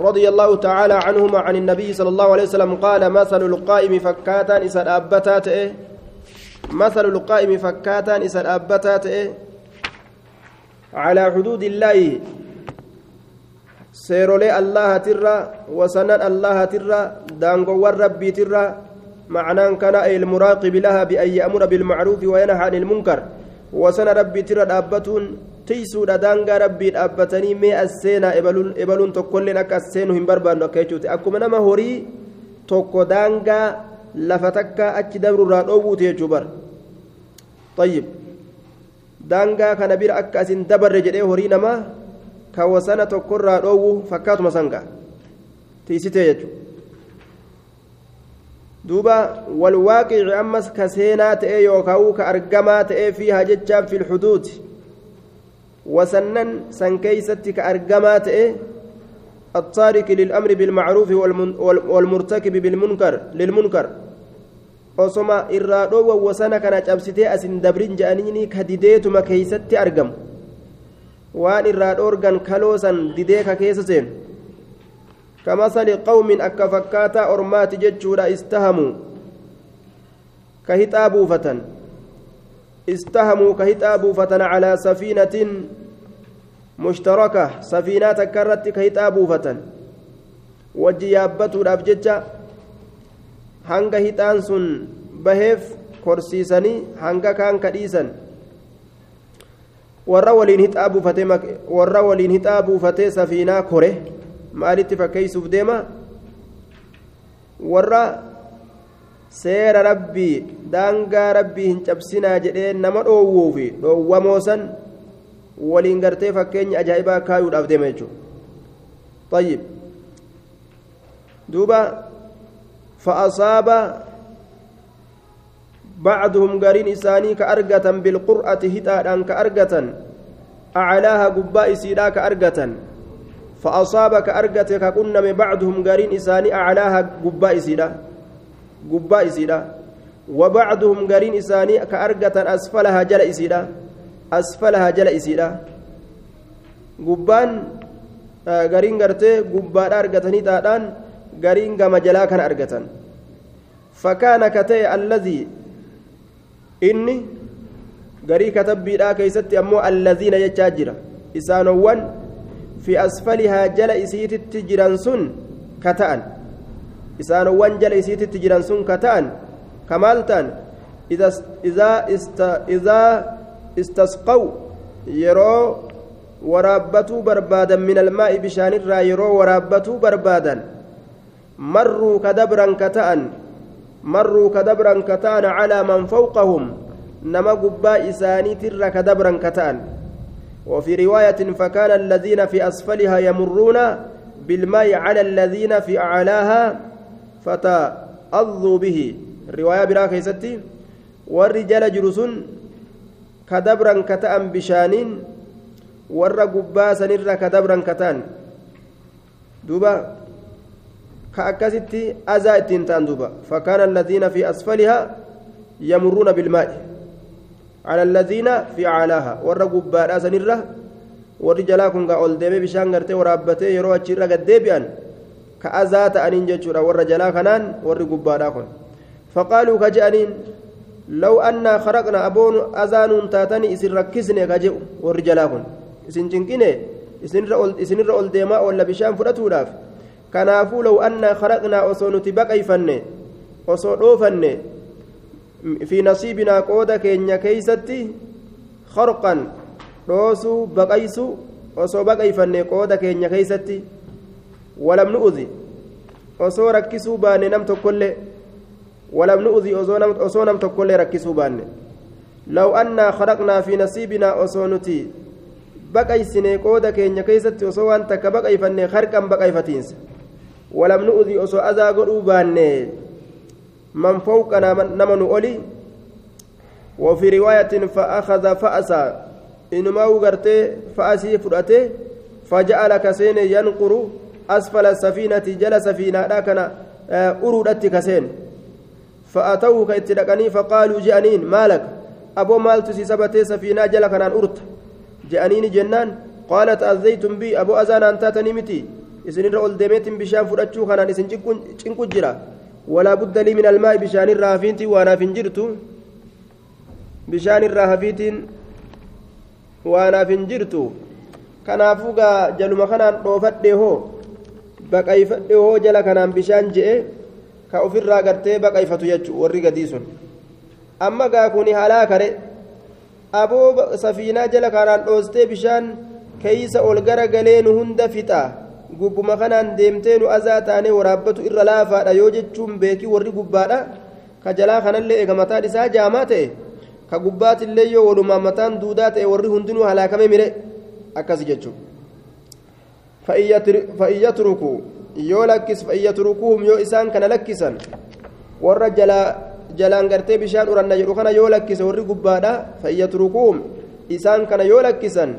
رضي الله تعالى عنهما عن النبي صلى الله عليه وسلم قال مثل القائم فكاتا إسا أبتات إيه؟ مثل القائم فكاتا إسا أبتات إيه؟ على حدود الله. seerolee allahatirra wasanan allahatirra daangowwan rabbiitirra معنى كان المراقب لها بأن يأمر بالمعروف وينهى عن المنكر. وسن ربي ترى دابتون تيسو دانغا ربي دابتني مي السينا إبلون إبلون تقول لك السين هم بربان كيتوتي أكو منما هوري توكو دانغا لفتك أتش دبر رادو تيجوبر طيب دانغا كان بير أكاسين دبر جدي هوري نما ka wasana tokkorraa dhoowwu fakkaatuma sanga. Tiisitee jechuudha duuba walwaaqici ammas ka seenaa ta'ee yookaan ka argamaa ta'ee fi hajjechaan filxuduuti keeysatti ka argamaa ta'e التارك للأمر بالمعروف والمرتكب بالمنكر للمنكر cabsitee asin dabrin je'aniini ka dideetuma keeysatti argamu waan irraa dhoorgan kaloosan didee ka keessa seenu kamasali qawmin akka fakkaataa ormaati jechuudha istahamuu ka hixaa buufatan calaa safiinatin mushtaraka safiinaa takka irratti ka hixaa buufatan wajji yaabbatuudhaaf jecha hanga hixaan sun baheef korsiisanii hanga kaan ka dhiisan warra waliin hixaa buufatee warra waliin hixaa buufatee safiinaa kore maalitti fakkeessuuf deema warra seera rabbii daangaa rabbii hin cabsinaa jedhee nama dhoowwuu fi dhoowwamoo san waliin gartee fakkeenya ajaa'ibaa kaayuudhaaf deema jechuudha. Tayyib. Duuba fa'asaaba bacduhum gariin isaanii ka argatan bilqur'ati hixaadhaan ka argatan aclaaha gubbaa isiidhaa ka argatan fa'asaaba ka argate ka qunname bacduhum gariin isaanii aclaaha gubbaa isiidhaa. قباء سيدا وبعضهم قرين إساني كأرقة أسفلها جل سيدا أسفلها جل سيدا قبان قرين قرتي قباء أرقتني تادان قرين قم جلا كان أرقة فكان كتي الذي garii katabbiidhaa keeysatti ammoo allaziina jechaa jira. Isaanowwan fi asfalihaa jala isiititti jiran sun ka ta'an. Jala isiititti jiran sun ka ta'an ka maal ta'an idaa istasqaw yeroo waraabbatuu barbaadan min almaa'i bishaanirraa yeroo waraabbatuu barbaadan marruu ka dabran ka ta'an مروا كدبرا كتان على من فوقهم نما قبا إساني تر كدبرا كتان وفي رواية فكان الذين في أسفلها يمرون بالماء على الذين في أعلاها فتأضوا به الرواية براك يستي والرجال جلسون كدبرا كتان بشانين dabran kataan duuba ka akkasitti azaa ittiin ta'an duuba fakkaana alladiina fi asfalihaa yamurruuna bilmaa'i على الذين في أعلاها ورا قبارا سنرة warri jalaa kun gaa ol deemee bishaan gartee waraabbatee yeroo achirra gad deebi'an ka azaa ta'aniin jechuudha warra jalaa kanaan warri gubbaadhaa kun faqaaluu ka je'aniin law annaa kharaqna aboon azaanuun taatanii isin rakkisne ka je'u warri jalaa kun isin cinqine isinirra ol deemaa oolla bishaan fudhatuudhaaf kanaafuu law annaa kharaqnaa osoo nuti baqayfanne osoo dhoofanne fi nasiibinaa qooda keenya keeysatti kharqan dhoosuu baqaysu osoo baqayfanne qooda keenya walam nu'udhi osoo rakkisuu baanne nam tokkollee walam nu'udhi osoo nam tokkollee rakkisuu baanne annaa kharaqnaa fi nasiibinaa osoo nuti baqaysine qooda keenya keeysatti osoo waan takka baqayfanne harqan baqayfatiinsa walam nu'udhi osoo azaa godhuu baanne man fawqanaa nama nu oli وفي رواية فأخذ فأسا إنما وغرتي فأسي فرأتي فجعل كسين ينقر أسفل السفينة جل سفينة لكن أرودت كسين فأتوه كيتلقني فقالوا جانين مالك أبو مالت سبتي سفينة جل كان أرت جانين جنان قالت أذيتم بي أبو أزان أنت تنمتي isinirra ol deemeetiin bishaan fudhachuu kanaan isin cinqu jira walaa budda lii min almaa'i bishaanirraa hafiintii waanaaf hin jirtu bishaanirraa hafiitiin waanaaf hin jirtu kanaafuu gaa jaluma kanaan dhoofadhe hoo baqayfadhe hoo jala kanaan bishaan je'e ka ofirraa gartee baqayfatu jechuu warri gadii sun amma gaa kuni halaa kare aboo safiinaa jala kanaan dhoostee bishaan keeysa ol gara galee hunda fixa gubbuma kanaan deemtee nu azaa taanee waraabbatu irra laafaadha yoo jechuun beekii warri gubbaadha ka jalaa kanallee eega mataan isaa jaamaa ta'e ka gubbaatillee yoo walumaa mataan duudaa ta'e warri hundinuu halaakame mire akkas jechuun fa'iyyatruku yoo lakkis fa'iyyatrukuhum yoo isaan kana lakkisan warra jalaa jalaan gartee bishaan uranna jedhu kana yoo lakkise warri gubbaadha fa'iyyatrukuhum isaan kana yoo lakkisan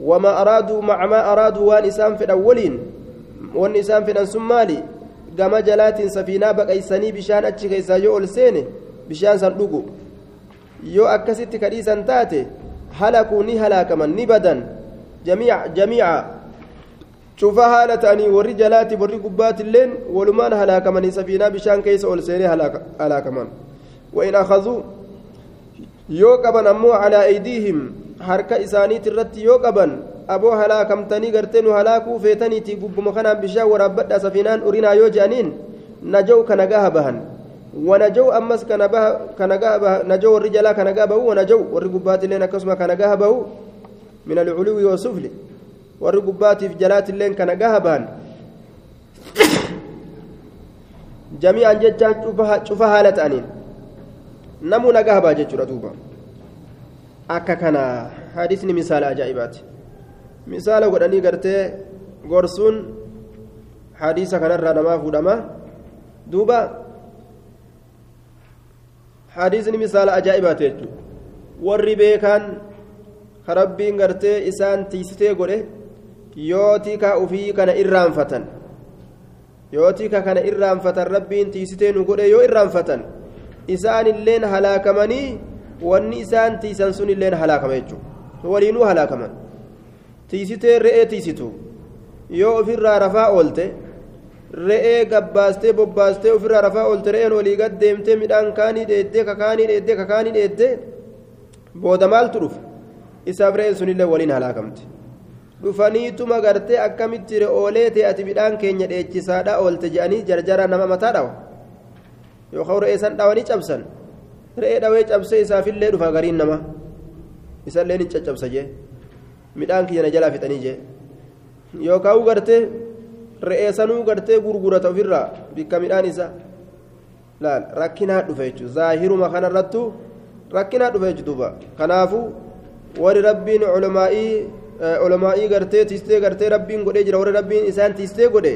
wama araaduu maca maa araaduu waan isaan fedhan waliin wanni isaan fedhan sun maali gama jalaatiin safiinaa baqaysanii bishaan achi keessaa yoo ol seene bishaan san dhugu yoo akkasitti kadhiisan taate halakuu ni halaakaman ni badan jamiica cufa haala ta'anii warri jalaati warri gubbaatilleen walumaan halaakamanii safiinaa bishaan keessa ol seenee halaakaman وإن أخذوا يوقبا أمو على أيديهم harka isaaniit irratti yoo qaban aboo halaakamtanii garteenu halaakuu feetaniiti gubbuma kanaan bishaan waraabbadha safiinaan urinaa yoo je'aniin naja'u kana gaha bahan wanaja'u ammas kana gaha baha naja'u warri jalaa kana gaha bahu wanaja'u warri gubbaatilleen akkasuma warri gubbaatiif jalaatilleen kana gaha bahan jami'an jechaan cufa haala ta'aniin namuu nagaha baha jechuudha duuba. Akka kana hadisni misaala ajaa'ibaati. Misaala godhanii gartee gorsuun hadiisa kanarraa namaa fuudhama. Duuba hadisni misaala ajaa'ibaati jechuudha. Warri beekaan ka rabbiin gartee isaan tiisitee godhe yoo tika ufii kana irraanfatan yoo tika kana irraanfatan rabbiin tiisitee nu godhe yoo irraanfatan isaanilleen halaakamanii wanni isaan tiisan sun illeen halaakama jechuudha waliinuu halaakaman tiisitee re'ee tiisitu yoo ofirraa rafaa oolte re'ee gabbaastee bobbaastee ofirraa rafaa oolte re'een olii gad deemtee midhaan kaanii dheeddee kakaanii dheeddee kakaanii dheeddee booda maaltu dhufa isaaf re'een sunillee waliin halaakamte dhufaniituma gartee akkamitti re'oolee ta'e ati midhaan keenya dheechisaadha oolte jedhanii jarjara nama mataa dhawa yookaan re'ee san dhawanii cabsan. re'ee dhawee cabsee isaafillee dhufa gariin nama isallee ni caccabsa jee midhaan na jalaa fixanii jee yookaan gartee re'ee sanuu gartee gurgurata ofirraa bikka midhaan isaa laal rakkinaa dhufe jechuudha zaahiruma kanarrattu rakkinaa dhufe jechuudha kanaafuu warri rabbiin olomaa'ii olomaa'ii gartee tiistee gartee rabbiin godhee jira warri rabbiin isaan tiistee godhe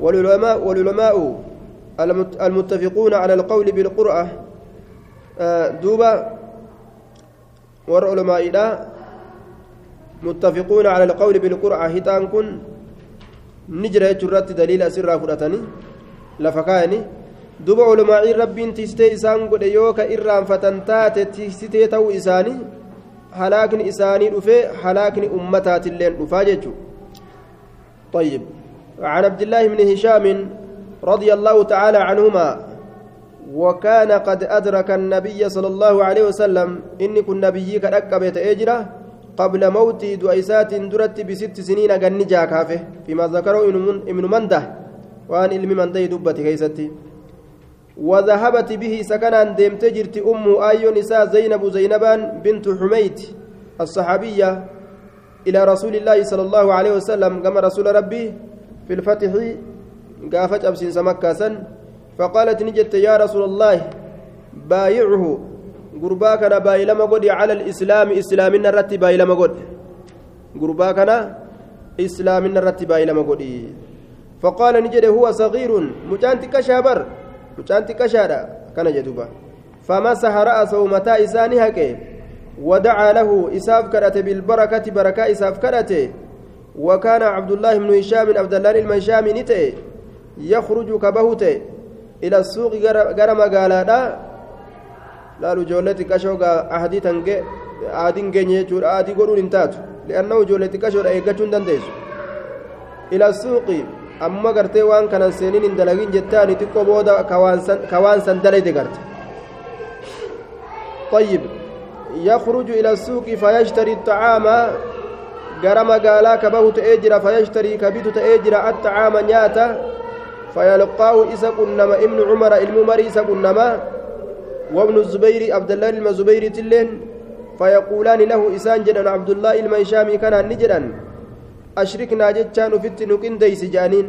walulamaa'u المتفقون على القول بالقرآن دوبا ور علمائنا متفقون على القول بالقرعة هتان كن نجرى جرات دليل أسرى فرأتني لفكاني دوبا علماء ربين تستي إسان قد يوكا إرام فتنتات تستي تو إساني هلاكن إساني رفي هلاكن أمتات اللين رفاجج طيب عن عبد الله بن هشام رضي الله تعالى عنهما وكان قد أدرك النبي صلى الله عليه وسلم إني كن نبيك أكبت أجرة قبل موت دؤيسات درت بست سنين جنجا كافه فيما ذكره ابن منده وأن علم من دي دبت كيستي وذهبت به سكنا ديمت جرت أم آي نساء زينب زينبان بنت حميد الصحابية إلى رسول الله صلى الله عليه وسلم كما رسول ربي في الفتح قافت أبسين سمكة فقالت نجت يا رسول الله بايعه. غرباك أنا بايلما قدي على الإسلام اسلامنا رتي بايلما قد. غرباك انا اسلامنا رتي بايلما قدي فقال نجد هو صغير مجانت كشابر مجانت كشادا كان جدوبا فمسح راسه متى اساني هكي ودعا له اساف كرت بالبركه بركه اساف كرت وكان عبد الله بن هشام عبد الله المنشام نتي يخرج كبهته إلى السوق غير مقالادا لالو جولتي كشو أهدي تنجي أهدين جنيه جور أهدي قولون انتاتو لأنه جولتي كشو إيقاتون دنديسو إلى السوق أما قرتي وان كان سنين دلقين جتاني تكو بودا كوان سن دلدي قرت طيب يخرج إلى السوق فيشتري الطعام قرم قالا كبه تأجر فيشتري كبيت تأجر الطعام نياتا فيلقاه إسا كنما ابن عمر الممر إسا كنما وابن الزبير عبد الله المزبير تلين فيقولان له إسان جدا عبد الله الميشامي كان نجدا أشركنا جتشان فت نكين ديس جانين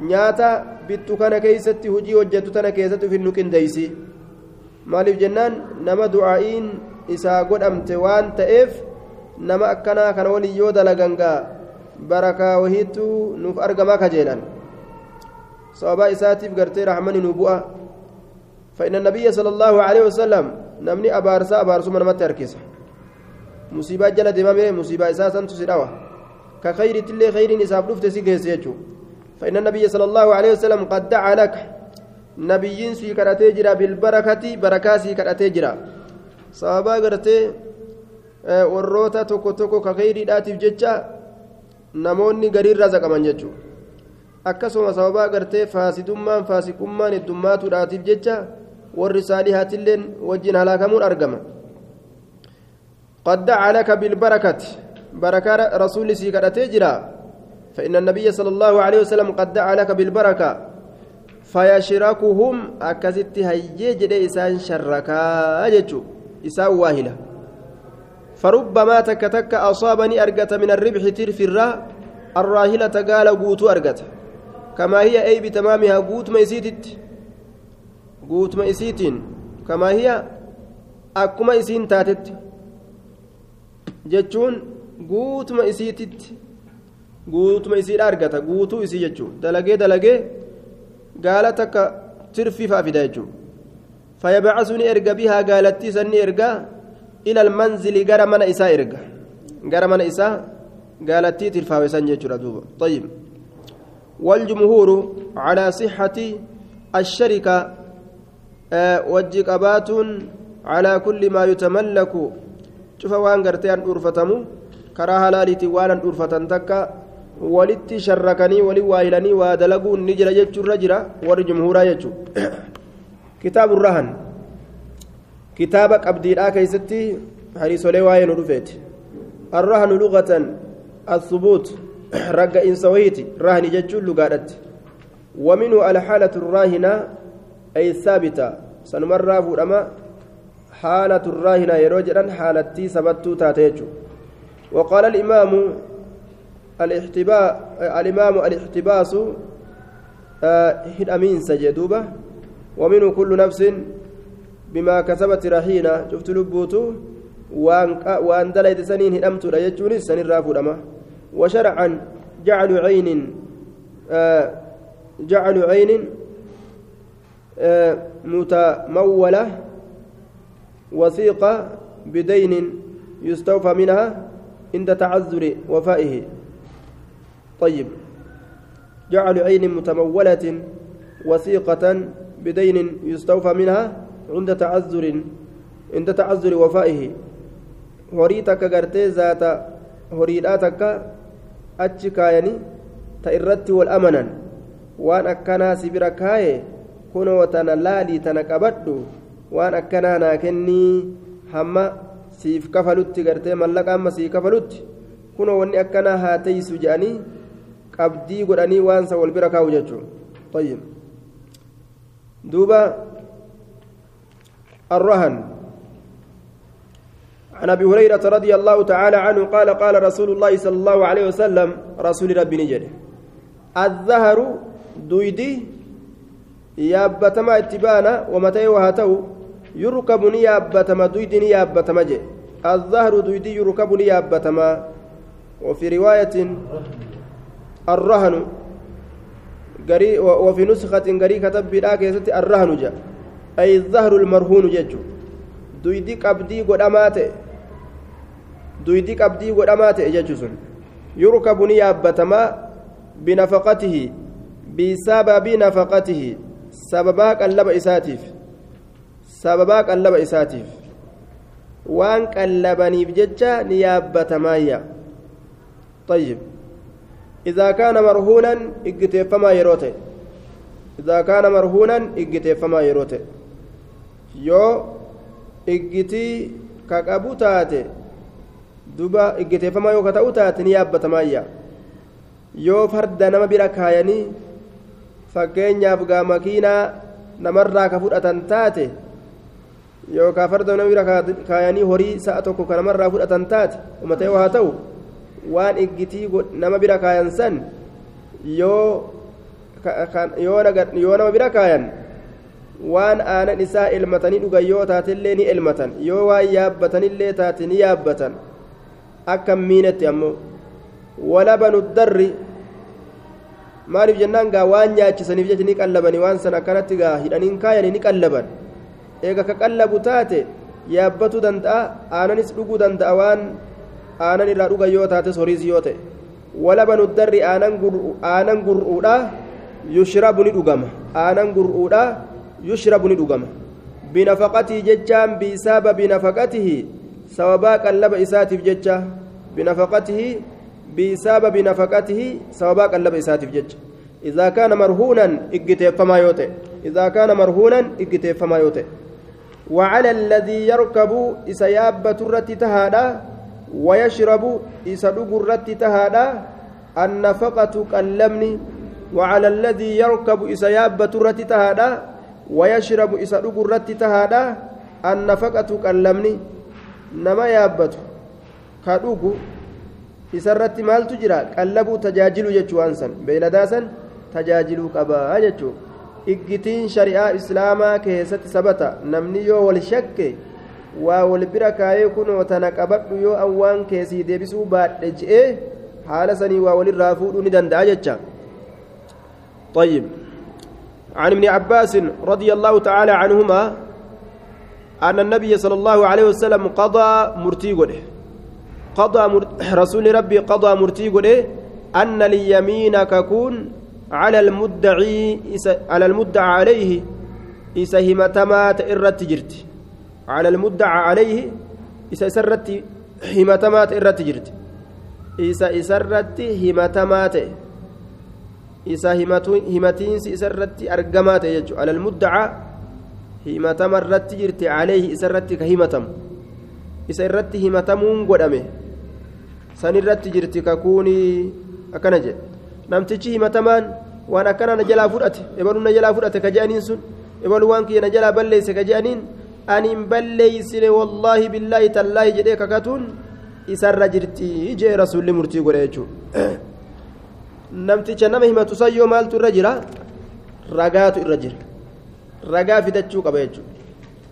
نياتا bittu kana keeysatti hujii hojjetu tana keessatti ufin nuqin deysi maaliif jennaan nama du'aa'iin isaa godhamte waan ta'eef nama akkanaa kana waliin yoo dalagangaa barakaa wahiitu nuuf argamaa kajeelan sababaa isaatiif gartee rahmani nu bu'a فإن النبي صلى الله عليه وسلم نمني أبارسا أبارسو من متى أركيسا مصيبة جل دمامي مصيبة إساسا تسدوا كخير تلي خير إساف لفت سيجيس يجو فإن النبي صلى الله عليه وسلم قد دعا لك نبي سي كراتيجرا بالبركة بركة سي كراتيجرا صحابة قرتي warroota tokko tokko ka kheyriidhaatiif jecha namoonni gariin razaqaman jechuudha akkasuma sababaa gartee faasidummaan faasikummaan heddummaatuudhaatiif jecha warri saalihaatilleen wajjin halaakamuun argama قد دعا لك بالبركة بركة رسول سيكرته جرا فإن النبي صلى الله عليه وسلم قد دعا لك بالبركة فيشركهم أكست هيجي جدي إسان شركا جتشو إسان واهلة. فربما تك تك أصابني أرقت من الربح ترف الرا الراهلة قال قوت أرقت كما هي أي بتمامها قوت ما يسيتت؟ قوت ما يسيتين. كما هي أكما يسين تاتت. jechuun guutuma isiititti guutuma isiidha argata guutuu isii jechuun dalagee dalagee gaala takka tirfiifaa fida jechuun fayyabacasuu ni erga bihaa gaalattii san ni erga ilal manzili gara mana isaa erga gara mana isaa gaalattii tirfaawe san jechuudha duuba طيب والجمهور على صحة الشركة أه وجه قبات على كل ما يتملك cufa waan gartee an dhuurfatamu karaa halaaliitiin waan an dhuurfatan takka walitti sharrakanii walii waayilanii waa dalaguun ni jira jechuurra jira warri jumhuuraa jechuu kitaabu rahan kitaaba qabdiidhaa keeysatti hariisolee waa'ee nu dhufeeti arrahanu lugatan الثبوت رجع إنس وهيتي رهن جتشول لقادت ومنه الحالة الراهنة أي الثابتة سنمر فورما حالة الراهنة يروجرا حالتي سبتو تاتيجو وقال الإمام الاحتباء الإمام الاحتباس هدأمين سجدوبة ومنه كل نفس بما كسبت رهينة. شفت لبوتو؟ وأن دليت سنين هدأمت لا يجوني سنين رافو وشرعا جعل عين جعل عين متمولة وثيقة بدين يستوفى منها. عند تعذر وفائه. طيب. جعل عين متمولة وثيقة بدين يستوفى منها عند تعذر عند تعذر وفائه. هريتك قرتي ذات هريداتك أتشكايني تئرت والأمنا. وأن أكنا سبرا كاي كنو تنلالي تنكبدو. waan akkanaa naa kennii hamma siif kafalutti gartee mallaqa amma siif kafalutti kunoo wanni akkanaa haa teeysu jedhanii qabdii godhanii waan san wal bira kaa'u طيب دوبا الرهن عن ابي هريره رضي الله تعالى عنه قال قال رسول الله صلى الله عليه وسلم رسول ربي نجد الظهر دويدي يابتما اتبانا ومتى وهاتو يركب نيابتما دويد نيابتما جي. الظهر دويد يركب نيابتما. وفي رواية الرهن قري وفي نسخة قري كتب بلا الرهن جاء أي الظهر المرهون جيجو. دويد قبدي قدامات دويد قبدي قدامات jechuu يركب ni yaabbatama بنفقته بسبب نفقته. sababaa qallaba isaatiif sababaa qallaba isaatiif waan qallabaniif jecha ni yaabbatamayya طيب إذا كان مرهونا إجتيفما يروته إذا كان مرهونا إجتيفما يروته يو إجتي كقبو تاتي duba iggiteeffamaa yoo ka ta'u taate ni yaabbatamayya yoo farda nama bira kaayanii fakkeenyaaf gaa makiinaa namarraa ka fudhatan taate yookaan farda nama bira kaayanii horii sa'a tokko ka namarraa fudhatan taate uummatee haa ta'u waan iggitii nama bira kaayan san yoo nama bira kaayan waan aanan isaa elmatanii dhugan yoo taatellee ni elmatan yoo waan yaabbatanillee taate ni yaabbatan. Akka miinetti ammoo walabanu darri maaliif jennaan gaa waan nyaachisaniif jecha ni qallabanii waan san akkanatti gaa hidhaniin kaayanii ni qallaban eega ka qallabu taate yaabbatu danda'a aananis dhuguu danda'a waan aanan irraa dhuga yoo taates horiis yoo ta'e. Walabanu darri aanan gur'uudha yushira buni dhugama. Aanan gur'uudha yushrabu ni dhugama. Binafaqatii jechaan biisaaba binafaqatihi sababaa qallaba isaatiif jecha. Binafaqatihi biisaaba binafaqatihi sababaa qallaba isaatiif jecha. Idaa kaana marhuunan iggiteeffamaa yoo ta'e. Idaa kaana marhuunan iggiteeffamaa yoo ta'e. وعلى الذي يركب إسياب ترت تهادا ويشرب إسدق الرت تهادا النفقة كاللمن. وعلى الذي يركب إسياب ترت تهادا ويشرب إسدق الرت تهادا النفقة كاللمن. نما يابت كدوغ isarratti maaltu jira qallabuu tajaajilu jechuun san beeyladaasan tajaajiluu qabaa jechuudha iggitiin shari'aa islaamaa keessatti sabata namni yoo wal shakke waa wal bira kaayee kunoo tana qabadhu yoo an waan keessii deebisuu baadhe je'ee haala sanii waa walirraa fuudhuu ni danda'a jecha طيب عن ابن عباس رضي الله تعالى عنهما أن النبي صلى الله عليه وسلم قضى مرتي قضى رسول ربي قضى مرتي أن اليمين ككون على المدعي على المدعى عليه إسا همتمات إرت جرت. على المدعى عليه إسا سرت همتمات إرت جرت. إسا إسرت همتمات. إسا همتين إسرت أرقمات يجو. على المدعى caleehi isa irratti ka himatamu isa irratti himatamuun godhame san irratti jirti kakuunii akkana jedhe namtichi himatamaan waan akkana na jalaa fudhate ebaluu na jalaa fudhate ka je'aniin sun ebaluu waan kiyya na jalaa balleeyse ka je'aniin ani hin balleeysine wallaahi billaahi tallaahi jedhee kakatuun isarra jirti jee rasuulli murtii godhe jechuudha namticha nama himatu san maaltu irra jira? Ragaatu irra jira. Ragaa fidachuu qaba jechuudha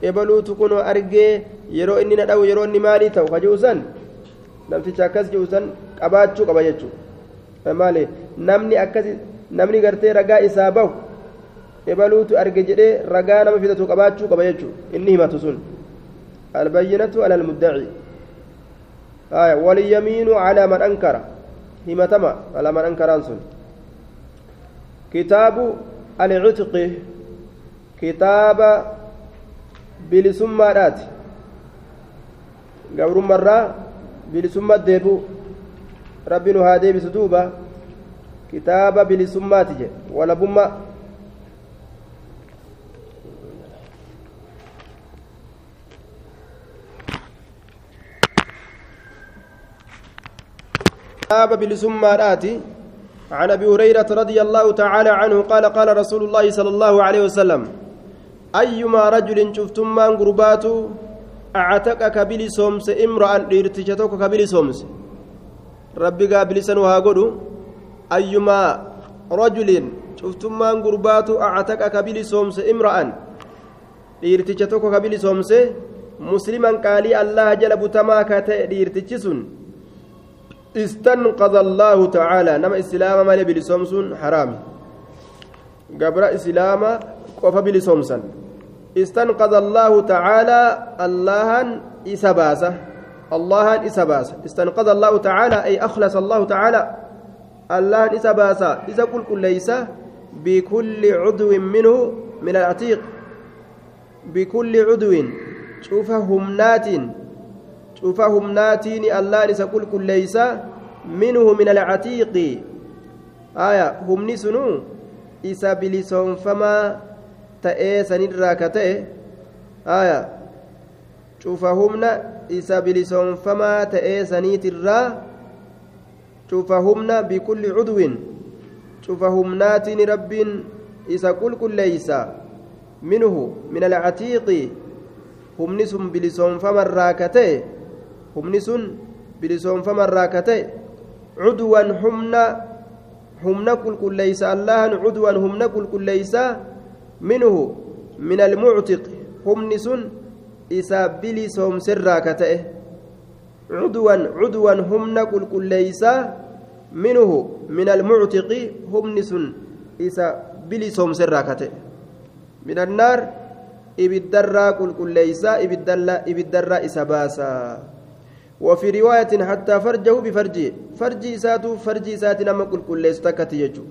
ebaluutu kunoo argee yeroo inni na dhawu yeroo inni maalii ta'u ka ji'u san namticha akkas ji'u san qabaachuu qaba jechuudha maali namni akkasi namni gartee ragaa isaa bahu ebaluutu arge jedhee ragaa nama fidatu qabaachuu qaba jechuudha. Inni himatu sun. Albayyinatu ala almuddaci walyamiinu calaa man ankara. Himatama alaa man ankaraan sun. Kitaabu alcitqi kitaaba bilisummaadhaati. Gabrummarraa bilisummaa deebi'u rabbi nu haa deebisu duuba kitaaba bilisummaati jedhe walabummaa كتاب بلسماراتي عن أبي هريرة رضي الله تعالى عنه قال قال رسول الله صلى الله عليه وسلم أيما رجل شفتم من قربات اعتق كبلي سومس امرا ديرتشتك ربي قابل سنها قدو ايما رجل شفتم من قربات اعتق كبلي سومس امرا ديرتشتك كبلي سومس مسلما قالي الله جل بتما كته ديرتشسن استنقذ الله تعالى نما اسلام مالي بلسومسون حرام قبر اسلام قف بلسومسا استنقذ الله تعالى الله اسباسه الله اسباسه استنقذ الله تعالى أي أخلص الله تعالى. الله اسباسه اذا قل كل ليس بكل عضو منه من العتيق. بكل عضو. شوف همنات شوف همناتين الله نسا كل كل ليس منه من العتيق. aya humni sunuu isa bilisoonfamaa ta'ee sanirraa ka ta'e aya cufa humna isa bilisoonfamaa ta'ee saniitirraa cufa humna bikulli cudwin cufa humnaatiin rabbiin isa qulqulleeysa minhu min alcatiiqi humni sun bilisoonfamarraa ka ta'e humni sun bilisoonfamarraa ka ta'e cudwan humna humna qulqulleysa allahan cudwan humna qulqulleysa minhu min almuctiq humni sun isa bilisoomserraa ka ta'e cudwan cudwan humna qulqulleysa minhu min almuctiqi humni sun isa bilisoomserraa ka ta'e min annaar ibiddarraa qulqulleysa ibiddarraa isa baasaa وفي رواية حتى فرجه بفرجه فرجي ساتو فرجي سات نما قل كل استكت يجو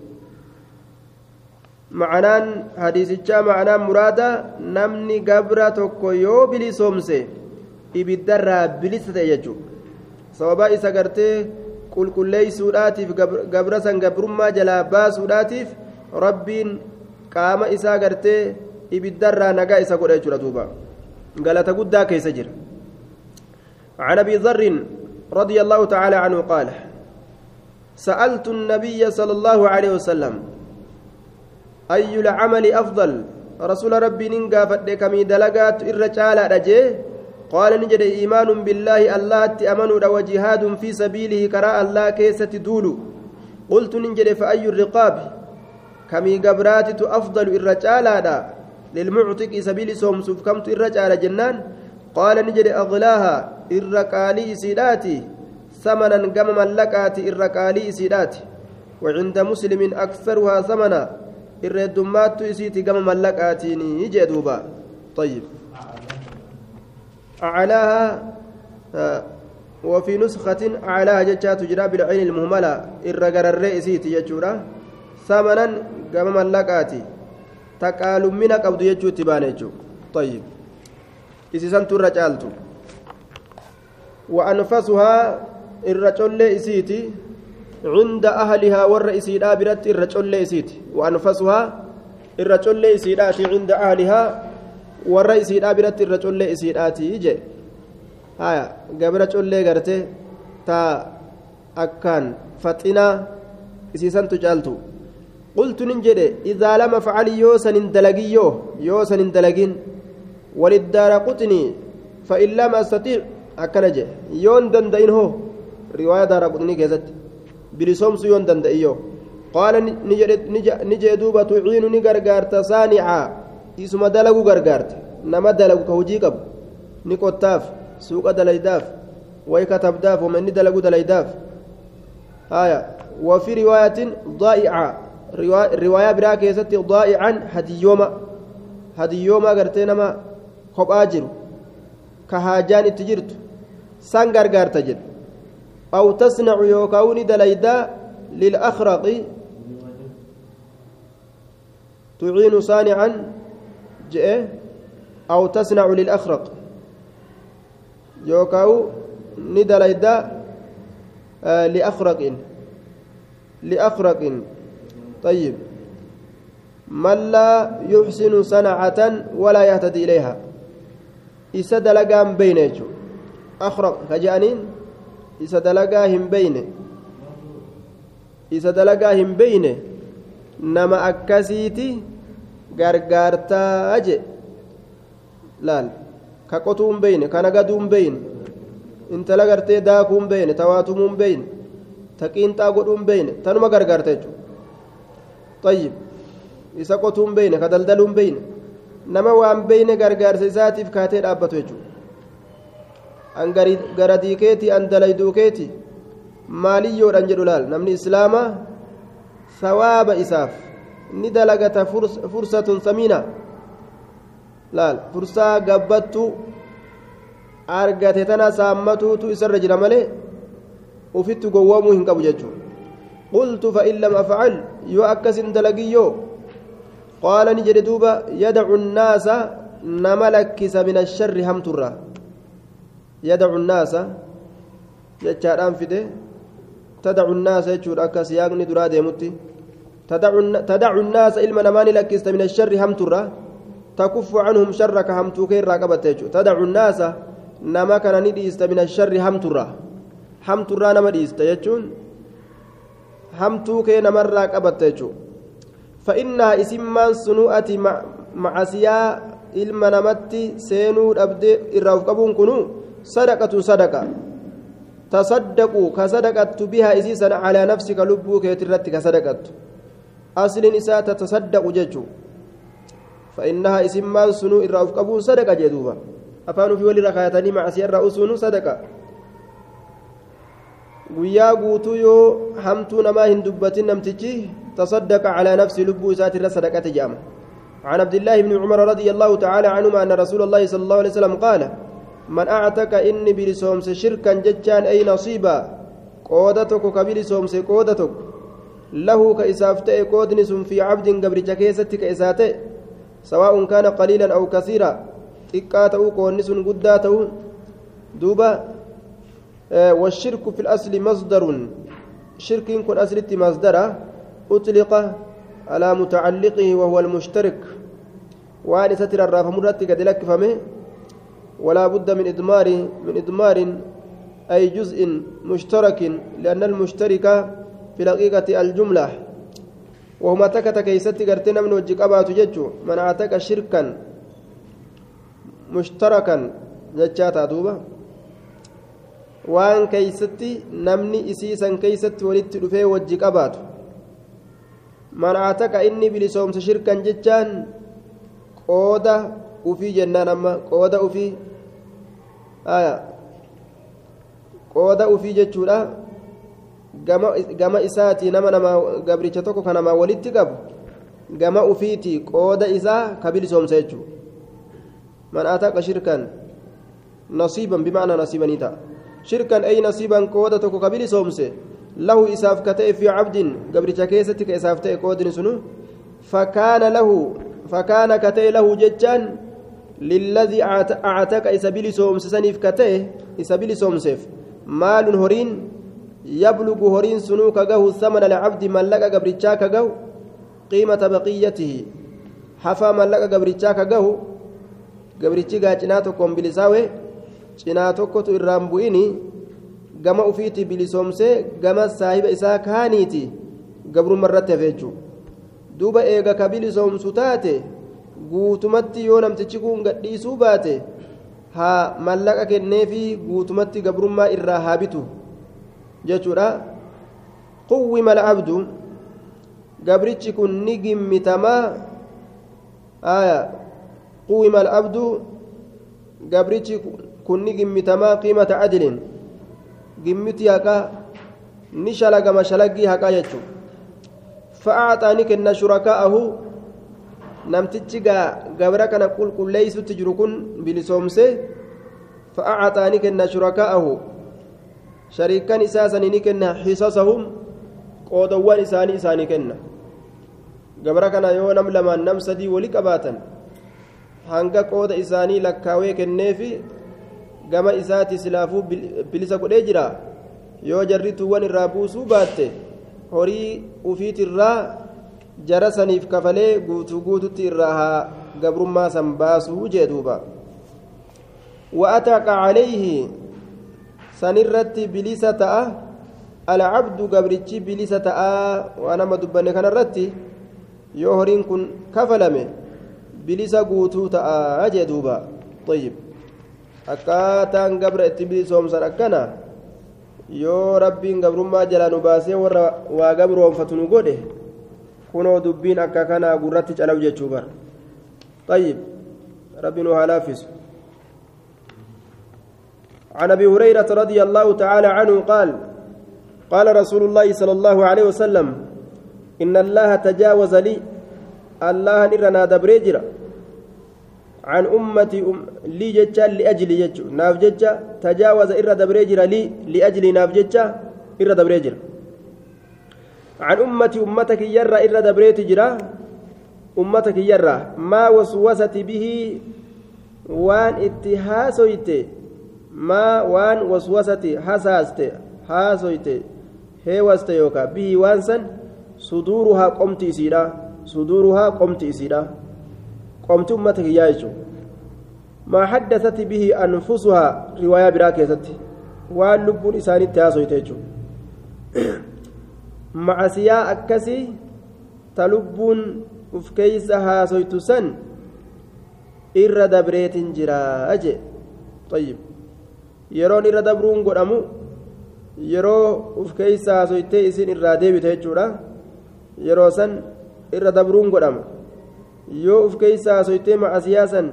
معنان حديث معنى مرادة نمني قبرة توكو بلي سومسي ibiddarraa bilisa ta'e jechuudha sababaa isa gartee qulqulleeysuudhaatiif gabra san gabrummaa jalaa baasuudhaatiif rabbiin qaama isaa gartee ibiddarraa nagaa isa godha jechuudha duuba galata guddaa keessa jira عن ابي ذر رضي الله تعالى عنه قال سالت النبي صلى الله عليه وسلم أي العمل أفضل؟ رسول ربي ننقى فدكمي دلقات الرجال رجيه قال نجد إيمان بالله الله تامنوا وجهاد في سبيله كراء الله كيسة دولو. قلت نجد فأي الرقاب؟ كمي قبرات أفضل الرجال للمعتق سبيل سومسوف كمت الرجال جنان؟ قال نجد أغلاها الرقالي سيداتي. ثمنا قم ملكات الرقالي سيداتي. وعند مسلم أكثرها ثمنا. الردمات إسيتي قم ملكاتيني يجدوبا طيب أعلاها وفي نسخة أعلاها جتشات تجرى بالعين المهملة الرقر الرئيسيتي يجورا ثمنا قم ملكاتي تقال منك أبدو يجو تبانيجو طيب irra caaltu. وأنفسها الرجل إسيتي عند أهلها ور إسيدا برت الرجل إسيتي وأنفسها الرجل إسيداتي عند أهلها ور إسيدا برت الرجل إسيداتي يجي هايا قبل رجل قرتي تا أكان فتنا إسيسان تجالتو. قلت ننجد إذا لم أفعل يوسن دلقيو يوسن دلقين وللدار قطني فإن لم أستطيع أكنج يون دندئن هو رواية دار قطني كيست بلسومس يون دندئيو قال نجي دوبة تعينني غرغارت صانعا اسم دلقو غرغارت نما دلقو كوجي قب نكوتاف سوق دليداف ويكتبداف ومن دلقو دليداف آية وفي رواية ضائعة رواية براك يستي ضائعا هديوما هديوما قرتي نما kophaa jiru ka haajaan itti jirtu tasnacu yookaan ni dalaydaa lilakhraqi tuciinu saanican je'e aw tasnacu lilakhraq yookaan ni dalaydaa liakhraqin liakhraqin طيب من لا يحسن صنعة ولا يهتدي إليها beyne jechuudha akhraq ka je'aniin isa dalagaa hin beyne isa dalagaa hin beyne nama akkasiiti gargaartaa je laal ka qotuu hin beyne ka nagaduu hin beyne intala gartee daakuu hin beyne tawaatumuu hin beyne ta qiinxaa godhuu hin beyne tanuma gargaarta jechuudha طيب isa qotuu hin beyne ka daldaluu hin beyne nama waan beyne gargaarsa isaatiif kaatee dhaabbatu jechuudha An garadii keeti an dalayduu keeti maaliyyoodhan jedhu laal namni islaamaa sawaaba isaaf ni dalagata fursatun samiina laal fursaa gabbattu argate tana saammatuutu isarra jira malee ufittu gowwoomuu hin qabu jechuudha in lam afcal yoo akkasin dalagiyyoo قال نجد دوبا يدع الناس نملكس من الشر هم ترى يدع الناس يجاران فيده تدع الناس يجور أكا سياقني درا ديمتي تدع الناس علما نمان لكست من الشر هم ترى. تكف عنهم شرك هم توكير راقبت تدع الناس نما كان نديست من الشر هم ترى. هم ترى نما ديست يجون. هم توكي نما راقبت فإنها إسمان سنوءة معسيا ilma namatti seenuu dhabde irraa of sadaqattu bihaa isii sana calaa nafsika lubbuu keeti irratti ka sadaqattu asliin isaa tatasaddaqu jechuu فإنها اسمان سنو إرى أفقبون صدقة جدوبا أفانوا في ولي ركايتني مع سيرة أسونو صدقة guyyaa guutuu yoo hamtuu namaa hin dubbatin namtichi tasaddaqa calaa nafsi lubbuu isaati irra sadaqate jedhama عن عبد الله بن عمر رضي الله تعالى عنهما أن رسول الله صلى الله عليه وسلم قال من أعتك إني بلسومس شركا جتان أي نصيبا قودتك كبلسومس قودتك له كإسافتئ قودنس في عبد قبر جكيستك كإساتئ سواء كان قليلا أو كثيرا إكاته قونس قداته دوبا والشرك في الأصل مصدر شرك كن أصلت مصدرا أطلق على متعلقه وهو المشترك وأن ستر الراف مرتك دلك فمه ولا بد من إدمار من إدمار أي جزء مشترك لأن المشترك في الحقيقة الجملة وهما تكت كيستي قرتنا من وجهك أبا تججو من أعتك شركا مشتركا جتشاتا دوبا waan keeysatti namni isiisan keeysatti walitti dhufee wajji qabaatu man ataka inni bilisoomsa shirkan jechaan qooda ufii jennaan amma qooda ufii qooda ufii jechuudha gama isaatii nama nama gabricha tokko ka namaa walitti qabu gama ufiitii qooda isaa ka bilisoomsa jechuu man ataka shirkan nasiiban bimaanaa nasiibanii ta'a shirkan ay nasiiban qooda tokko ka bilisoomse له إساف كتئ في عبد قبل كيستك إساف تئ قودن سنو فكان له فكان كتئ له ججان للذي أعتك إسابيل سومس سنيف كتئ إسابيل سومسف مال هورين يبلغ هورين سنو كجه ثمن العبد ملك قبل كجه قيمة بقيته حفا ملك قبل كجه قبل كجه جناتكم بلساوي cinaa tokkotu irraan bu'ini gama ufiitti bilisoomsee gama saahiba isaa kaaniiti gabrumma irratti hafe jechuudha duuba eega ka bilisoomsu taate guutumatti yoo namtichi kun gadhiisuu baate haa mallaqa kenneefi guutumatti gabrummaa irraa haa bitu jechuudha. Quwwima alcabdu gabrichi kun ni gimmitamaa? Aya quwwima alcabdu gabrichi kun ni gimmitamaa qiimata cadilin gimmiti haqaa ni shalagama shalaggii haqaa jechuun fa'aaxaa ni kenna shurakaa'ahu namtichi gabra kana qulqulleeysutti jiru kun bilisoomse fa'aaxaa ni kenna shurakaa'ahu shariikan isaa sanii ni kenna xisasahum qoodawwan isaanii isaanii kenna. Gabra kana yoo nam lamaan nam sadii wali qabaatan hanga qooda isaanii lakkaawee kenneefi gama isaati silaafuu bilisa godhee jira yoo jarrituuwwan irraa buusuu baatte horii ufiitirraa jara saniif kafalee guutuu guututti irraa haa gabrummaa san baasuu jee duuba وأتاك عليه سنرت بليسة العبد قبرتي بليسة وأنا ما دبني كان الرتي يوهرين كن كفلمه بليسة قوتو تأ أجدوبا طيب akkaataan gabra itti bilisoomsan akkana yoo rabbiin gabrummaa jalaa nu baasee warra waa gabroonfatu nu godhe kunoo dubbiin akka kanaa gurratti calaw jechuu bara. طيب Rabbi nuuhaa laaffisu عن ابي هريره رضي الله تعالى عنه قال قال رسول الله صلى الله عليه وسلم ان الله تجاوز لي الله irra dabree jira عن أمتي أم لي jecha لأجل jechuu naaf تجاوز irra dabree jira لي لأجل naaf jecha إرى دبريجر عن أمتي أمتك يرى إرى دبريت جرا أمتك يرى ما وسوست به وان اتهاسويت ما وان وسوست حساست حاسويت هيوست يوكا به وانسن suduuruhaa qomti isiidha qomti ummata kiyyaa jechuudha maa haddasati bihi anfusuhaa riwaayaa biraa keessatti waan lubbuun isaanitti haasoyte jechuudha macasiyaa akkasii ta lubbuun uf keeysa haasoytu san irra dabreetin jiraa jee. Ayyib yeroon irra dabruun godhamu yeroo uf keeysa haasoytee isin irraa deebite jechuudha. Yeroo san irra dabruun godhama. Yoo uf keeysa haasoytee macasiyaa san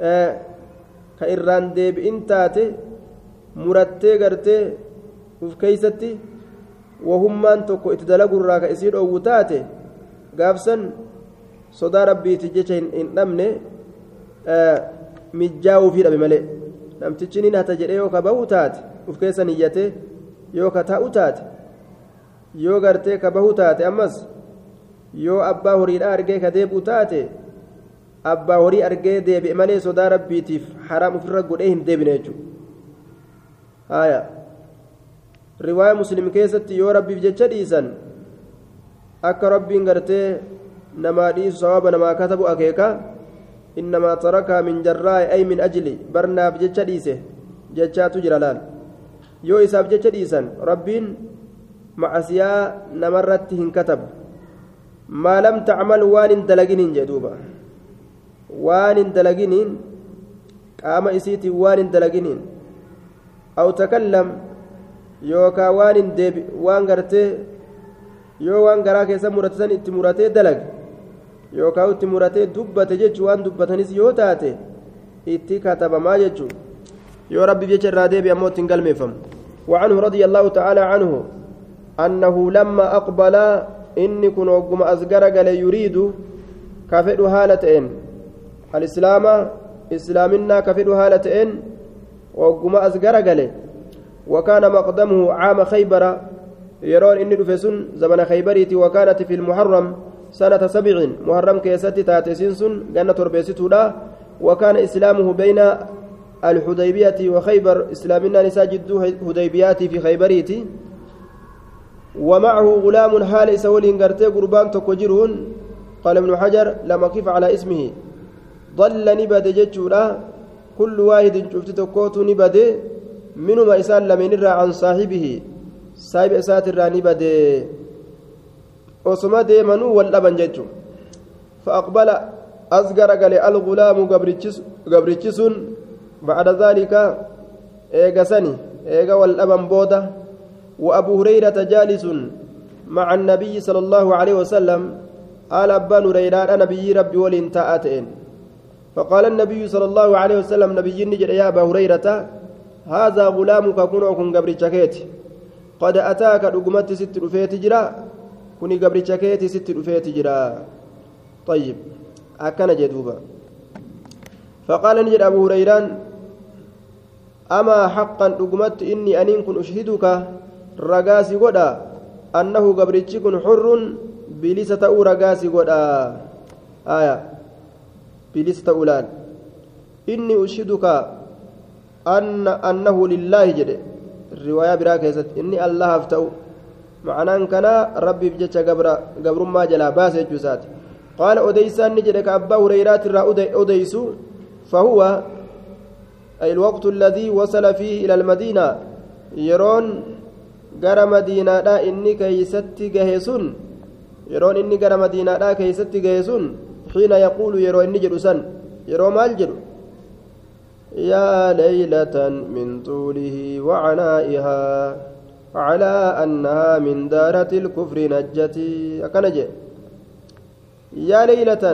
eh, ka irraan deebi'in taate murattee gartee uf keeysatti wahummaan tokko itti dalagurraa ka isii dhoowwu taate gaafsan sodaa rabbiiti jecha hin dhabne mijjaa'uufii dhabe malee. Namtichi nin hata jedhee yoo ka bahu taate uf keessa niyyatee yoo ka taa'u taate yoo gartee ka bahu taate ammas yoo abbaa horiidhaa argee ka deebi'u taate abbaa horii argee deebi'e malee sodaa rabbiitiif haraam ofirra godhee hin deebine jechuudha riwaaya muslim keessatti yoo rabbiif jecha dhiisan akka rabbiin gartee namaa dhiisu sawaaba namaa katabu akeeka innamaa tarakaa min jarraa'i ay min ajli barnaaf jecha dhiise jechaatu jira laal yoo isaaf jecha dhiisan rabbiin macasiyaa namarratti hin katabu maa lam tacmal waan hin dalaginiin jee duuba waan hin dalaginiin qaama isiitiin waan hin dalaginiin aw takallam yookaa waan hin deebi waan gartee yoo waan garaa keessa murate san itti muratee dalag yookaan itti muratee dubbate jechuun waan dubbatanis yoo taate itti katabamaa jechuun yoo rabbiif jecha irraa deebi ammoo ittiin galmeeffamu وعنه رضي الله تعالى عنه أنه لما أقبل إني كن وقم أزقر قال يريد كفر هالتين الإسلام إسلامنا كفر هالتين وقم أزقر قال وكان مقدمه عام خيبر. يرون إني دفسن زمن خيبريتي وكانت في المحرم سنة سبع. محرم كيستي تاتسنسن جنة تربيستودا وكان إسلامه بين الحديبية وخيبر. إسلامنا نساجد هديبيات في خيبريتي ومعه غلام حال سولين قرتي قربان تكوجرون قال ابن حجر لما كيف على اسمه. ضل نبد ججولا كل واحد شفت تكوت منهما إسان لمن عن صاحبه صاحب إسات osoma deemanuu wal dhaban jechuun fa'aqbala as garagale algulaamu gabrichi sun bacda zaalika eega sani eega wal dhaban booda وأبو هريرة جالس مع النبي صلى الله عليه وسلم قال أبان هريرة نبي ربي ولين تأتين فقال النبي صلى الله عليه وسلم نبي نجد يا أبا هريرة. هذا غلامك كن أكون قبر قد أتاك رقمت ست رفيت جرا. kuni gabricha keeti sitti dhufeeti jira طيب akkana jedhuuba فقال نجد أبو هريران أما حقا رقمت إني أنين كن أشهدك؟ رقاسي قدا. أنه قبرتش كن حر بلسة أو رقاسي قدا. آية بلسة أولان إني أشهدك أن أنه لله جد. الرواية براكزت إني الله معنaan kana rabbiif jecha gabrummaa jalaa baase jechuu isaati qaala odeysaan ni jedhe ka abbaa hureyraat irraa odeysu fahuwa الوقت الذي وصل فيه إلى المدينة. يرون غير مدينة دا إني كيست جهسون يرون إني غير مدينة دا كيست جهسون حين يقول يرو إني جلسان يرو مال جلو يا ليلة من طوله وعنائها على أنها من دارة الكفر نجتي. أكنجي يا ليلة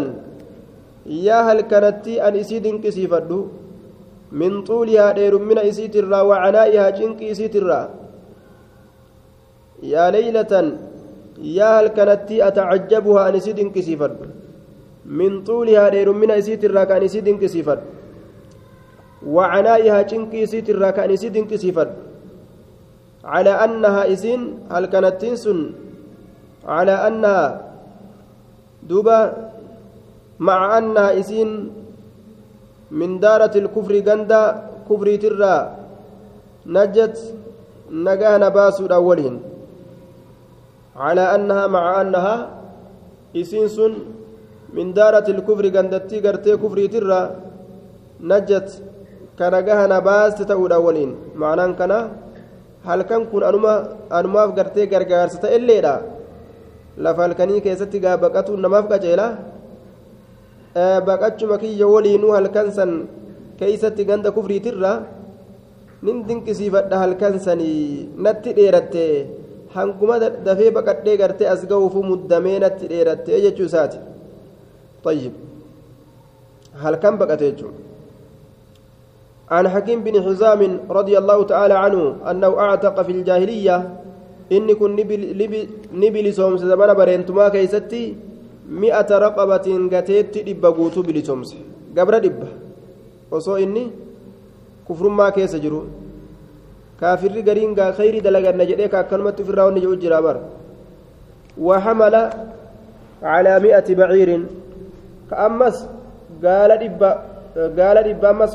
يا هل كانت أن إسيد كسيفدو من طولها دير من إسيت الرا وعنائها جنك إسيت الرا. يا ليلة يا هل كانت أتعجبها أن إسيد كسيفدو من طولها دير من إسيت الرا كان إسيد كسيفدو وعنائها جنك إسيت الرا كان إسيد كسيفدو على أنها إسين هل كانت تنسن؟ على أنها دوبا مع أنها إسين من دارة الكفر جندا كفر ترى نجت نجانا باسو الأولين. على أنها مع أنها إسنس من دارة الكفر قندتي قرتي كفري ترى نجت باس تتأول أولين معناه كان هل كان كن أنما أنما قرتي قرقار ستأليلا lafa halkanii keessatti gaa baqatu namaaf qaceela baqachuma kiyya waliinuu halkan san keeysatti ganda kufriitirra nin dinqisiifadha halkan sanii natti dheeratte hanguma dafee baqadhee gartee as ga'uufu muddamee natti dheeratte jechuu isaati طيب هل كان بقته عن حكيم بن حزام رضي الله تعالى عنه أنه أعتق في الجاهلية guutuu bilisoomse gabra dhibba osoo inni kufrummaa keessa jiru kaafirri gariin gaa khayrii dalaganna jedhee ka akkanumatti ofirraa wanni jedhu jira bar وحمل على مئة بعير كأمس قال قال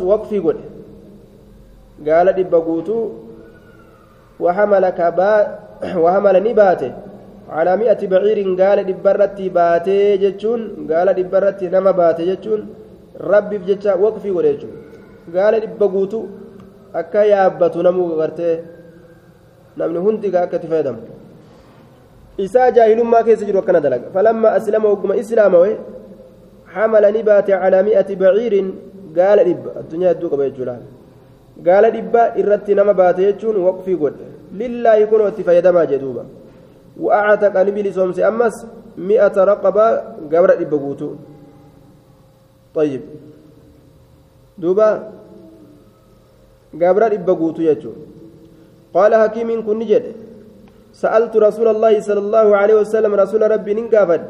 وقفي قل قال دبا قوتو وحمل كبا وحمل نباته على مئة بعير قال دبرتي باتي جتشون قال دبرتي نما باتي جتشون ربي بجتشا وقفي وليجون قال دبقوتو akka yaabbatu namuu gartee namni hundi akka itti fayyadamu isaa jaahilummaa keessa jiru akkana dalaga falamma aslama hogguma islaamawe حمل نبات على مئة بعير قال dhibba addunyaa hedduu qaba jechuudha gaala dhibba irratti nama baate jechuun waqfii godhe. Lillaahi kunoo itti fayyadamaa jedhuuba وأعتق نبي سومسي أمس مئة رقبة قبر إبقوتو طيب دوبا قبر إبقوتو يجو قال حكيم كن جد سألت رسول الله صلى الله عليه وسلم رسول ربي ننقافد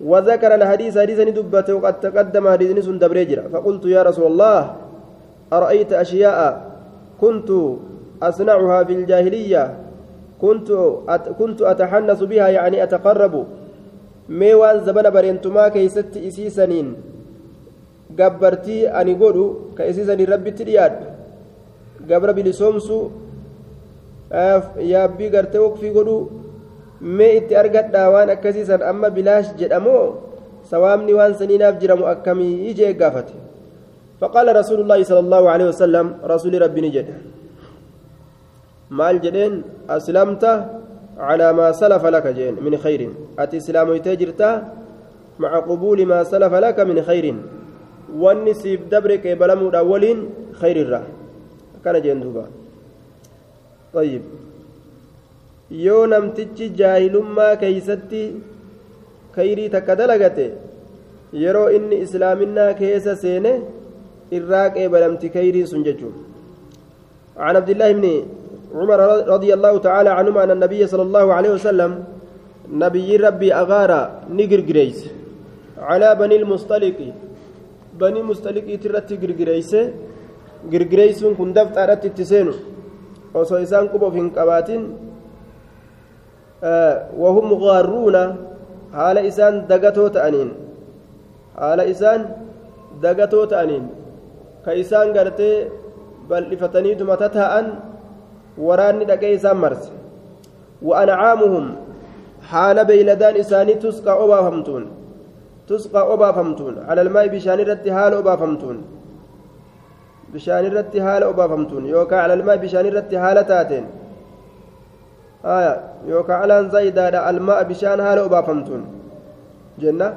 وذكر الحديث حديثا دبته وقد تقدم حديث سن دبريجرا فقلت يا رسول الله أرأيت أشياء كنت أصنعها في الجاهلية كنت أت كنت أتحنس بها يعني أتقرب ميوان زبن برينتما كيست إسيسنين gabbartii ani godhu ka isiisanii rabbitti dhiyaadhu gabra bilisoomsu yaabbii gartee waqfii godhu mee itti argadhaa waan akkasiisan amma bilaash jedhamoo sawaabni waan saniinaaf jiramu akkamii ijee gaafate فقال رسول الله صلى الله عليه وسلم رسول ربي نجد مال جدين أسلمت على ما سلف لك جين من خير أتي إسلام تجرتا مع قبول ما سلف لك من خير wanni siif dabre qeebalamuudha waliin khayrirra akkana jeen duuba ayyib yoo namtichi jaahilummaa keeysatti khayrii takka dalagate yeroo inni islaaminaa keessa seene qeebalamti khayrii sun jechuun عن عبد الله بن عمر رضي الله تعالى عنهما أن النبي صلى الله عليه وسلم نبي ربي أغارى نجر جريس على بني المصطلق banii mustaliqiiti irratti girgireyse girgireysuun kun dafxaadhatti itti seenu osoo isaan quba of hin qabaatin wahum gaarruuna haala isaan dagatoo ta'aniin haala isaan ka isaan gartee bal'ifataniituma tataa'an waraanni dhaqee isaan marse. Wa ancaamuhum haala beeyladaan isaanii tusqaa obaafamtuun تسقى أبافمتون على الماء بشان الرت حال أبافمتون بشان الرت حال أبافمتون يوكا على الماء بشان الرت حال تاتين آية يوكا على زيدا الماء بشان حال أبافمتون جنة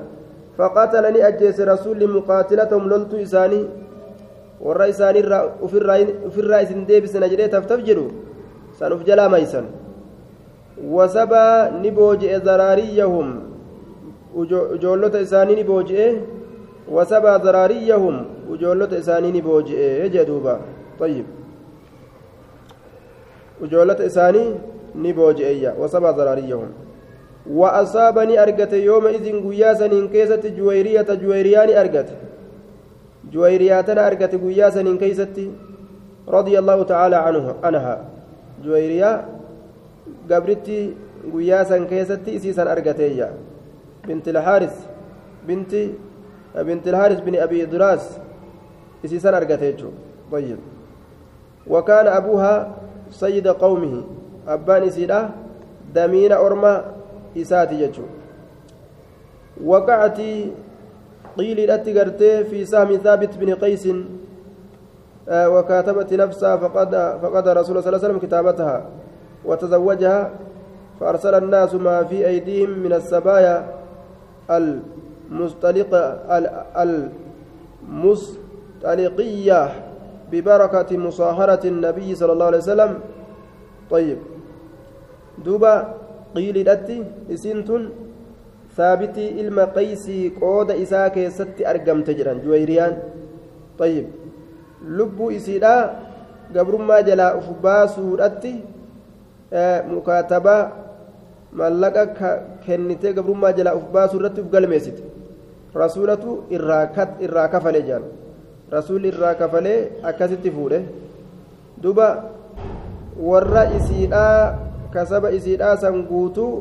فقاتلني أجيس رسول مقاتلتهم لولت إساني warra isaanii ofirraa isin deebisna jedhee taftaf jedhu san uf jalaa maysan wasabaa ni booji'e zaraariyyahum ijoollota isaanii ni booji'e wasabaa zaraariyyahum ijoollota isaanii ni booji'e jee duuba ayyib ijoollota isaanii ni booji'eeyya wasabaa zaraariyyahum وأصابني أرجت يوم إذن قياسا إن كيست جويرية جويريان أرجت جويرياتنا أرجت قياسا إن كيست رضي الله تعالى عنها عنها. جويريا قبرتي قياسا كيست إسيسا أرجتيا بنت الحارث بنت بنت الحارث بن أبي دراس إسيسان أرقتيجو طيب. وكان أبوها سيد قومه. أبان إسيدا damiina orma isaati jechuun waqacati qiiliidhatti gartee fi sahmi thaabit bin qaysin وكاتبت نفسها فقد فقد رسول صلى الله عليه وسلم كتابتها وتزوجها فأرسل الناس ما في أيديهم من السبايا المستلقة المستلقية ببركة مصاهرة النبي صلى الله عليه وسلم. طيب دوبا قيل لتي إسنتن ثابتي إلما قيسي قود إساك ست أرقم تجرا جويريان طيب لبو إسيدا قبرما جلا أفباسو لتي مكاتبة mallaqa kennitee gabrummaa jalaa uf baasuu irratti uf galmeessite rasuulatu irraa kafale jaan rasuulli irraa kafalee akkasitti fuudhe duba warra isiidhaa kasaba isiidhaa san guutuu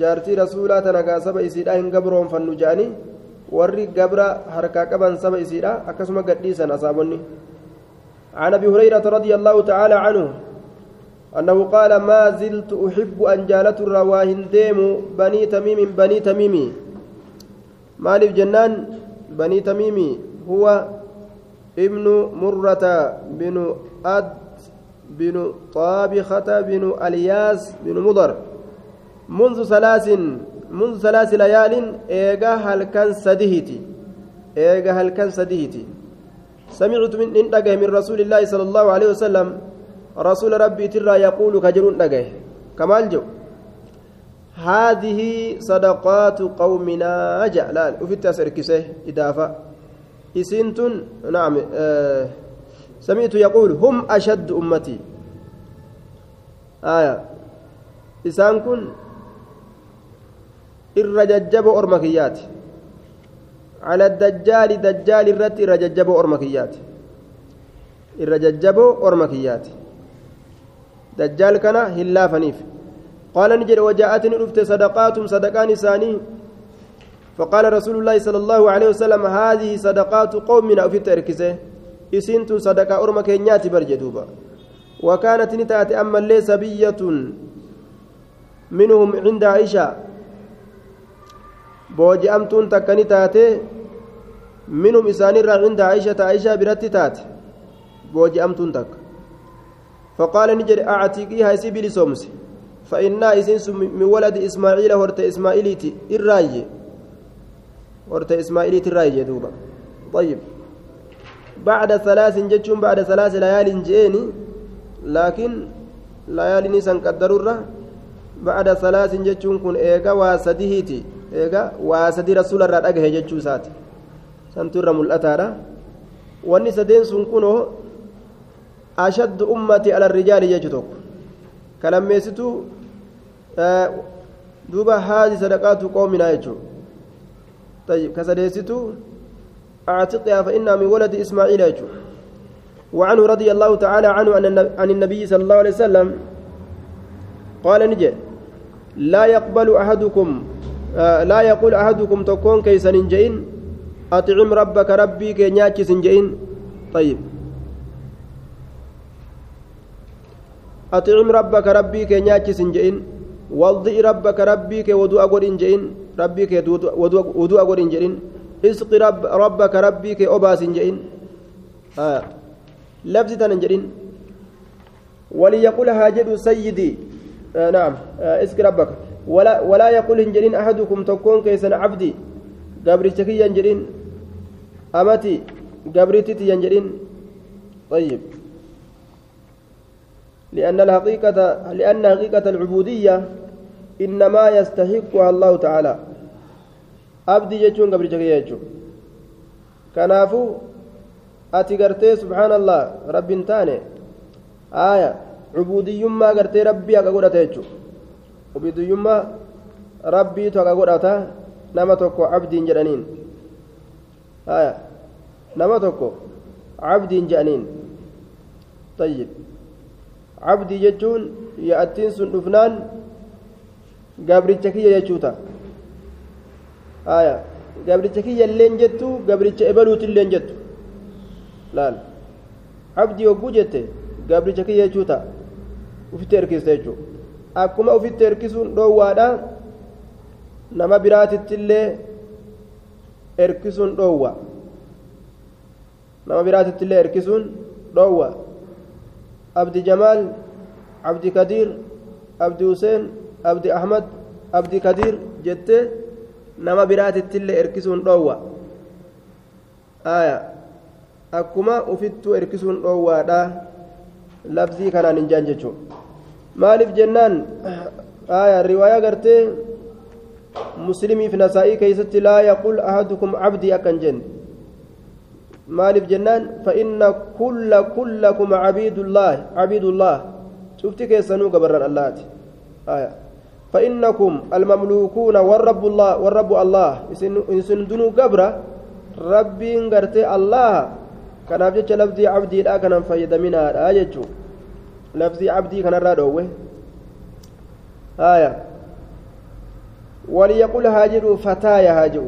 jaartii rasuulaa tana gaa saba isiidhaa hin gabroonfannu jedhanii warri gabra harkaa qaban saba isiidhaa akkasuma gadhiisan asaabonni عن ابي هريره رضي الله تعالى عنه انه قال ما زلت احب ان جالت الرواهن ديم بني تميم بني تميم مالف جنان بني تميم هو ابن مرة بن أد بن طابخة بن الياس بن مضر منذ ثلاث منذ ثلاث ليال إيجا هل كان سدهتي إيجا هل كان سدهتي سمعت من إن من رسول الله صلى الله عليه وسلم رسول ربي ترى يقول كجرون دقه. كمال جو. هذه صدقات قومنا جعلان. وفي أسركسه إضافة. إسنتن نعم آه سمعت يقول هم أشد أمتي. آية. إسان الرججب أرمكيات على الدجال دجال الرت الرججب أرمكيات الرججب أرمكيات دجال كان هلا فنيف قال نجد وجاءتني رفت صدقات صدقان ثاني فقال رسول الله صلى الله عليه وسلم هذه صدقات قومنا في تركسه إسنت صدقة أرمى كينيات برجدوبا وكانت نتات أما ليس بية منهم عند عائشة بوجأمتون تكني تاتي منهم إسانير عند عائشة عائشة برت تات بوجأمتون تك فقال نجد أعتقيها سبيل سومس فإنا إسنس من ولد إسماعيل ورت إسماعيليتي الراجي ورت إسماعيليتي الراجي دوبا طيب بعد ثلاث جتشون بعد ثلاث ليال جئني لكن ليالي نسان قدروا بعد ثلاث جتشون كن إيغا واسدهيتي إيغا واسدي رسول الله أجه جتشو سات سنتر ملأتارا واني سدين سنكونو أشد أمتي على الرجال جتشوك كلميستو آه دوبا هذه صدقات قومنا يجو طيب كسديستو أعتقها فإنها من ولد إسماعيل يجو وعنه رضي الله تعالى عنه عن النبي صلى الله عليه وسلم قال نجي لا يقبل أحدكم لا يقول أحدكم تكون كيسا جئين. أطعم ربك ربي كي نياتشس جئين. طيب. أطعم ربك ربي كي نياتشس جئين. والضئ ربك ربي كي ودوء أقول جئين. ربي كي ودوء أقول جئين. اسق رب ربك ربي كي أباس جئين. آه. لفظ تنجرين وليقول هاجد سيدي. آه نعم. آه اسق ربك. ولا ولا يقول هنجرين أحدكم تكون كيسن عبدي قبرتك ينجرين أمتي قبرتي ينجرين طيب لأن الحقيقة لأن حقيقة العبودية إنما يستحقها الله تعالى jechuun gabricha kiyya jechuun kanaafuu ati gartee subhaanallah rabbiin taane aaya cubuudiyyummaa gartee rabbii haqa godhata jechuudha cubuudiyyummaa rabbiitu haqa godhata nama tokko abdiin jedhaniin. Nama tokko abdiin jedhaniin. Tayyib. Abdii jechuun yaa'attiin sun dhufnaan gabricha kiyya jechuu ta'a. Aya. Gabricha kiyya illeen jettu gabricha ebaluuti illeen jettu. Laal. Abdii hogguu jette gabricha kiyya jechuu ta'a. Ufitti erkiste jechuu akkuma ufitti erkisuun dhoowwaadha nama biraatittillee erkisuun dhoowwa nama biraatittillee erkisuun dhoowwa abdi jamaal abdi kadiir abdi huseen abdi ahmad abdi kadiir jettee nama biraatittillee erkisuun dhoowwa akkuma ufittuu erkisuun dhoowwaadha labzii kanaan hin jaan jechuu maaliif jennaan aya riwaayaa gartee muslimiif nasaa'ii keeysatti laa yaqul ahadukum cabdii akkan jenne maaliif jennaan فإن كل كلكم عبيد الله عبيد الله. شفت كيسنو قبرا الله آية. فإنكم المملوكون والرب الله والرب الله. إن سندنو قبرا ربي قرتي الله. كان أفجت لفظي عبدي لا لفظي عبدي كان الرادوه آية وليقول هاجر فتايا هاجر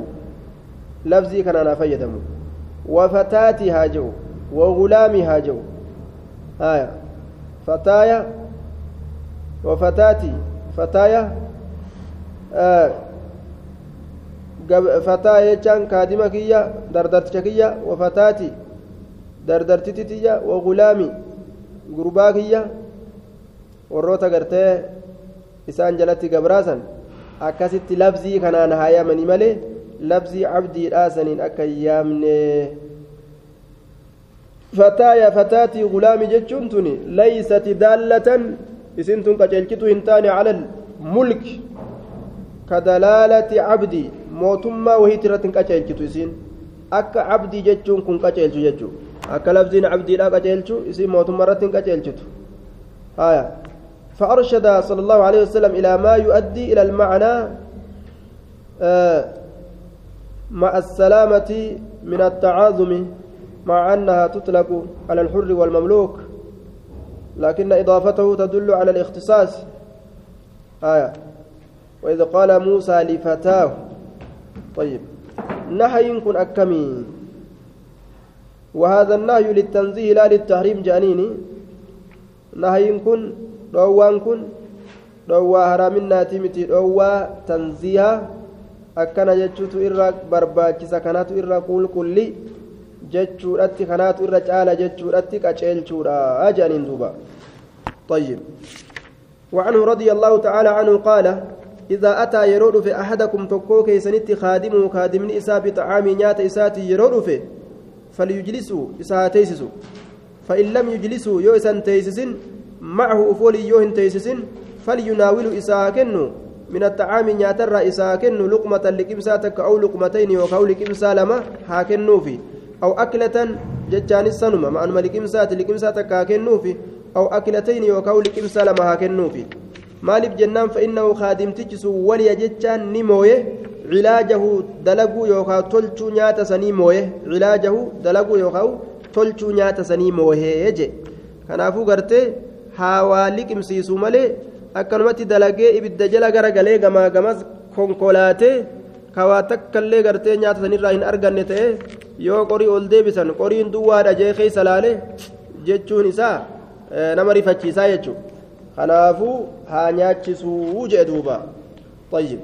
لفظي كان أنا فيدمو وفتاتي هاجو وغلامي هاجو آية فتايا وفتاتي فتايا آه فتايا جان كادمة كيا دردرت كيا وفتاتي دردرت تيتيا وغلامي غربا كيا warroota gartee isaan jalatti gabraasan akkasitti labzii kanaan haayamanii malee labzii cabdiidhaa saniin akka hin yaamne فتايا فتاتي غلامي جتشون توني ليست دالة إسنتم قجلكتو هنتاني على الملك كدلالة عبدي موتما وهي ترى قجلكتو إسين أكا عبدي جتشون كن قجلتو جتشو أكا لفظين عبدي لا قجلتو إسين موتما رتن قجلتو آية فأرشد صلى الله عليه وسلم إلى ما يؤدي إلى المعنى آه مع السلامة من التعاظم مع أنها تطلق على الحر والمملوك لكن إضافته تدل على الاختصاص آية وإذ قال موسى لفتاه طيب نهي كن أكمي وهذا النهي للتنزيه لا للتحريم جانيني. نهي كن روان كن روى هرامنا تيمتي روى تنزيها. akkana jechuutu irra barbaachisa kanaatu irra qulqulli jechuudhatti kanaatu irra caala jechuudhatti qaceelchuudha jedhaniin duuba طيب. وعنه رضي الله تعالى عنه قال إذا أتى يرود في أحدكم تكوك يسنت خادمه خادم إساء بطعام نيات إساتي يرود في فليجلسوا إساء تيسسوا. فإن لم يجلسوا يوسن تيسسن معه أفولي يوهن تيسسن فليناول إساء كنو. من الطعام نياتر إساء كنو لقمة لكمساتك أو لقمتين وكو لكمسا لما هاكنو في. أو أكلة ججان السنما مع أن لكمسات لكمساتك هاكنو في. أو أكلتين وكو لكمسا لما هاكنو في. Maaliif jennaan fa'innahu kaadimtichi sun waliya jechaan ni mooye cilaajahu dalaguu yookaan tolchuu nyaata sanii mooye cilaajahu dalaguu yookaan tolchuu nyaata sanii moohee je kanaafuu gartee haawaa liqimsiisuu malee akkanumatti dalagee ibidda jala garagalee gamaa gamas konkolaatee kawaa takkallee gartee nyaata sanirraa hin arganne ta'e yoo qorii ol deebisan qoriin duwwaadha jee keessa laale jechuun isaa nama rifachiisaa jechuudha. Kanaafuu haa nyaachisuu jee duuba طيب